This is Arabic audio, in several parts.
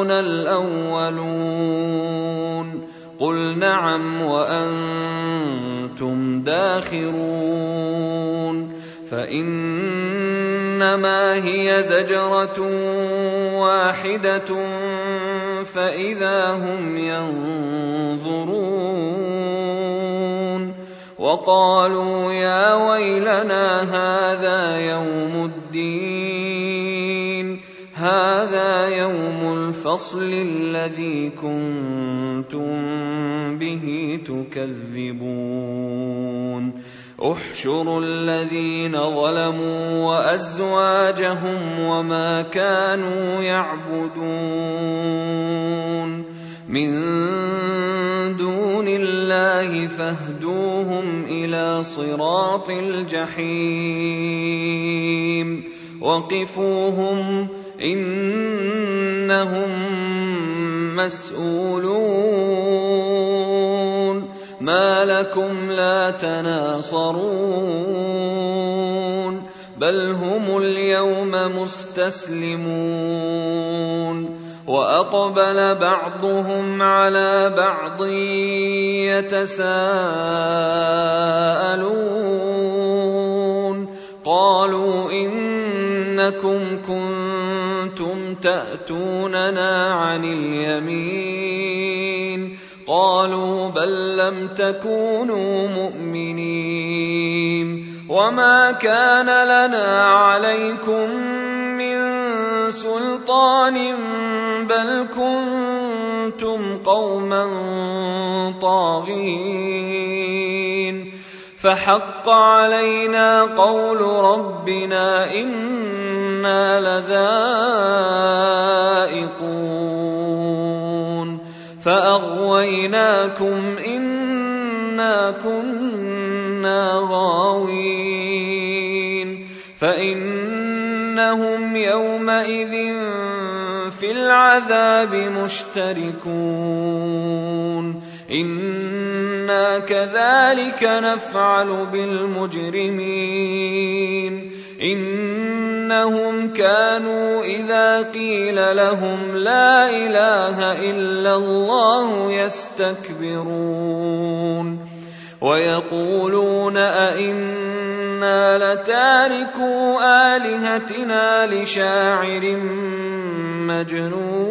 آباؤنا الأولون. قل نعم وأنتم داخرون. فإنما هي زجرة واحدة فإذا هم ينظرون. وقالوا يا ويلنا هذا يوم الدين. هذا يوم الفصل الذي كنتم به تكذبون. احشروا الذين ظلموا وأزواجهم وما كانوا يعبدون. من دون الله فاهدوهم إلى صراط الجحيم. وقفوهم إنهم مسئولون ما لكم لا تناصرون. بل هم اليوم مستسلمون. وأقبل بعضهم على بعض يتساءلون. قالوا انكم كنتم تأتوننا عن اليمين. قالوا بل لم تكونوا مؤمنين. وما كان لنا عليكم من سلطان بل كنتم قوما طاغين. فحق علينا قول ربنا أنا لذائقون فاغويناكم انا كنا غاوين فانهم يومئذ في العذاب مشتركون أنا كذلك نفعل بالمجرمين إنهم كانوا إذا قيل لهم لا إله إلا الله يستكبرون ويقولون أئنا لتاركو آلهتنا لشاعر مجنون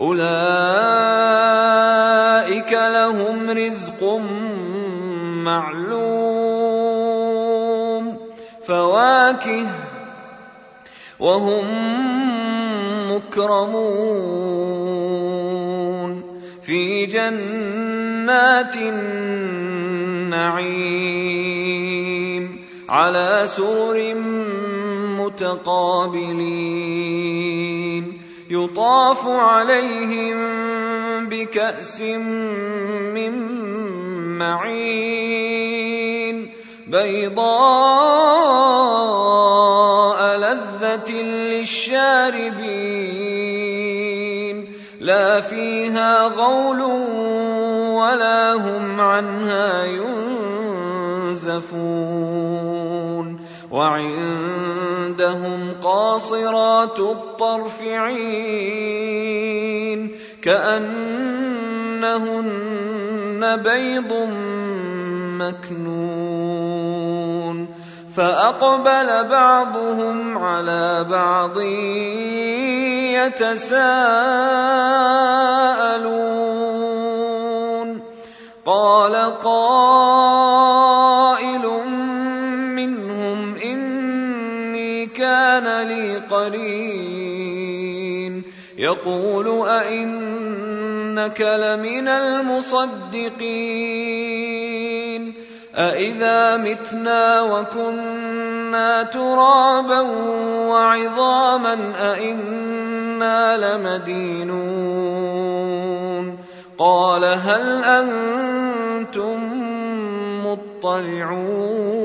أولئك لهم رزق معلوم. فواكه وهم مكرمون. في جنات النعيم. على سور متقابلين. يطاف عليهم بكأس من معين بيضاء لذة للشاربين لا فيها غول ولا هم عنها ينزفون وعندهم قاصرات الطرف عين كأنهن بيض مكنون فأقبل بعضهم على بعض يتساءلون قال قائل قرين يقول أئنك لمن المصدقين. أإذا متنا وكنا ترابا وعظاما أإنا لمدينون. قال هل أنتم مطلعون؟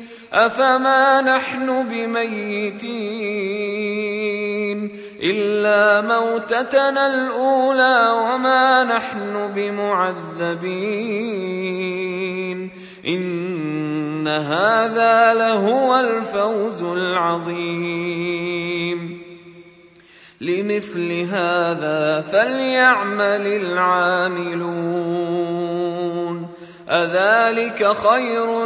أفما نحن بميتين؟ إلا موتتنا الأولى وما نحن بمعذبين. إن هذا لهو الفوز العظيم. لمثل هذا فليعمل العاملون. أذلك خير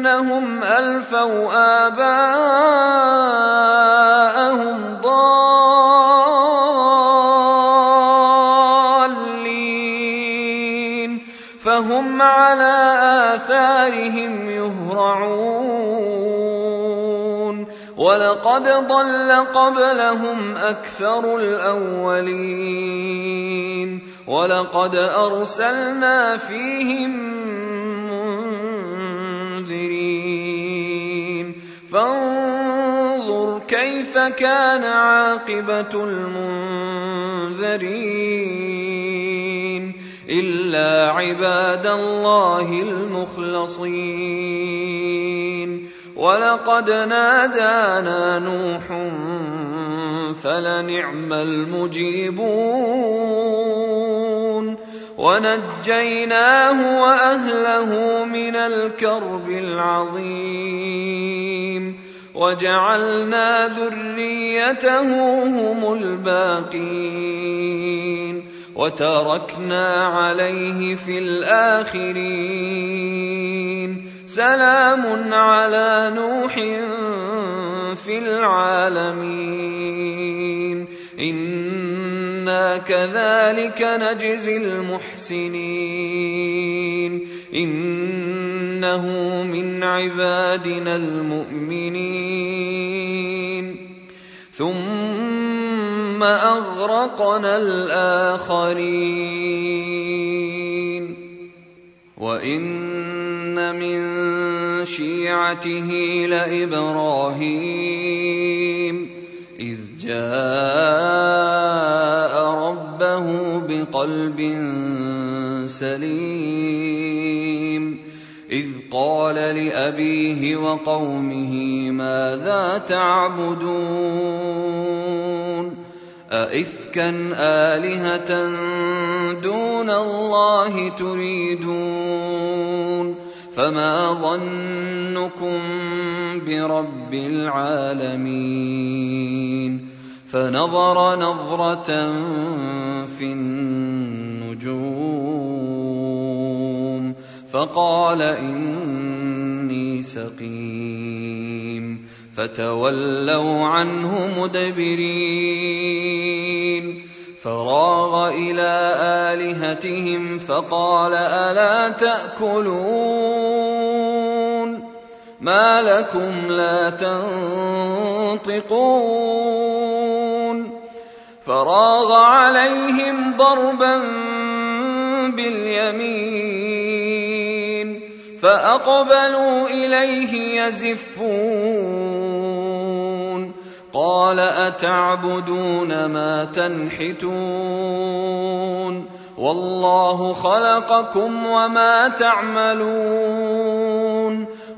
إنهم ألفوا آباءهم ضالين. فهم على آثارهم يهرعون. ولقد ضل قبلهم أكثر الأولين. ولقد أرسلنا فيهم فانظر كيف كان عاقبة المنذرين إلا عباد الله المخلصين. ولقد نادانا نوح فلنعم المجيبون. ونجيناه وأهله من الكرب العظيم. وجعلنا ذريته هم الباقين. وتركنا عليه في الآخرين. سلام على نوح في العالمين. أنا كذلك نجزي المحسنين انه من عبادنا المؤمنين ثم اغرقنا الاخرين وان من شيعته لابراهيم اذ جاء ربه بقلب سليم اذ قال لابيه وقومه ماذا تعبدون أئفكا آلهة دون الله تريدون فما ظنكم برب العالمين فنظر نظرة في النجوم فقال إني سقيم فتولوا عنه مدبرين فراغ إلى آلهتهم فقال ألا تأكلون ما لكم لا تنطقون فراغ عليهم ضربا باليمين فاقبلوا اليه يزفون قال اتعبدون ما تنحتون والله خلقكم وما تعملون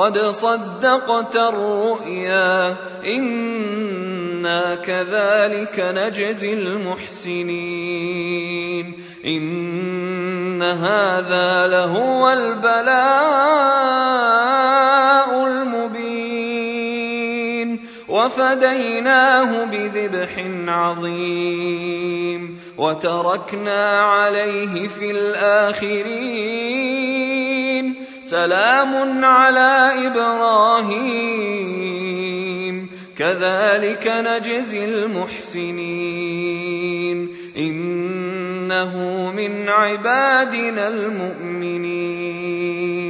قد صدقت الرؤيا إنا كذلك نجزي المحسنين. إن هذا لهو البلاء المبين. وفديناه بذبح عظيم. وتركنا عليه في الآخرين. سلام على إبراهيم. كذلك نجزي المحسنين. إنه من عبادنا المؤمنين.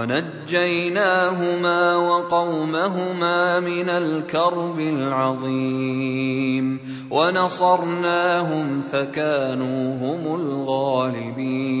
ونجيناهما وقومهما من الكرب العظيم ونصرناهم فكانوا هم الغالبين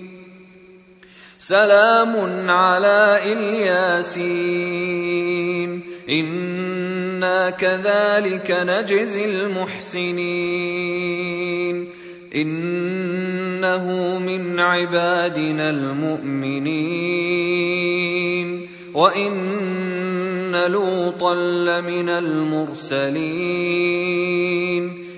سلام على إلياسين. إنا كذلك نجزي المحسنين. إنه من عبادنا المؤمنين. وإن لوطا لمن المرسلين.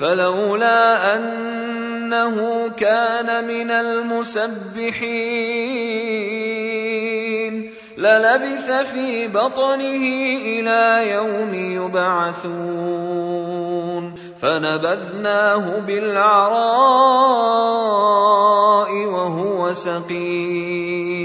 فلولا أنه كان من المسبحين للبث في بطنه إلى يوم يبعثون فنبذناه بالعراء وهو سقيم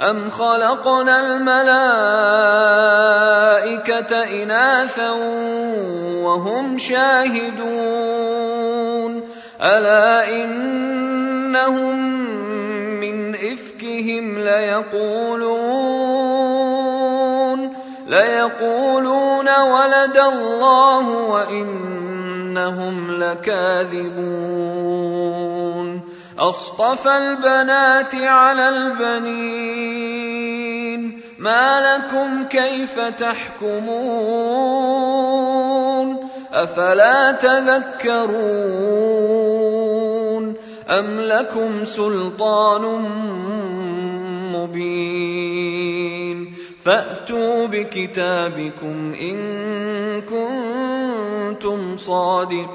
ام خلقنا الملائكه اناثا وهم شاهدون الا انهم من افكهم ليقولون ليقولون ولد الله وانهم لكاذبون أصطفى البنات على البنين. ما لكم كيف تحكمون؟ أفلا تذكرون؟ أم لكم سلطان مبين؟ فأتوا بكتابكم إن كنتم صادقين.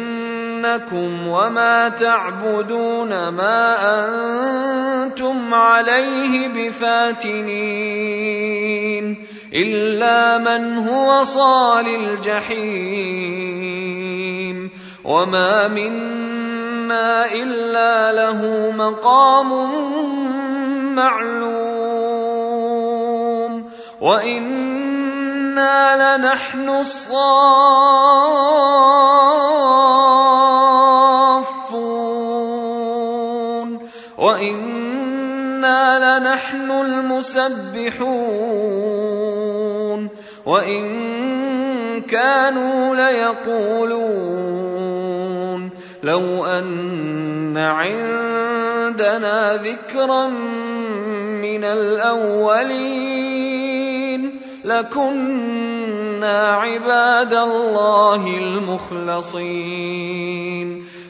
فانكم وما تعبدون ما أنتم عليه بفاتنين الا من هو صال الجحيم وما منا الا له مقام معلوم وأنا لنحن الصافون وأنا لنحن المسبحون وان كانوا ليقولون لو ان عندنا ذكرا من الاولين لكنا عباد الله المخلصين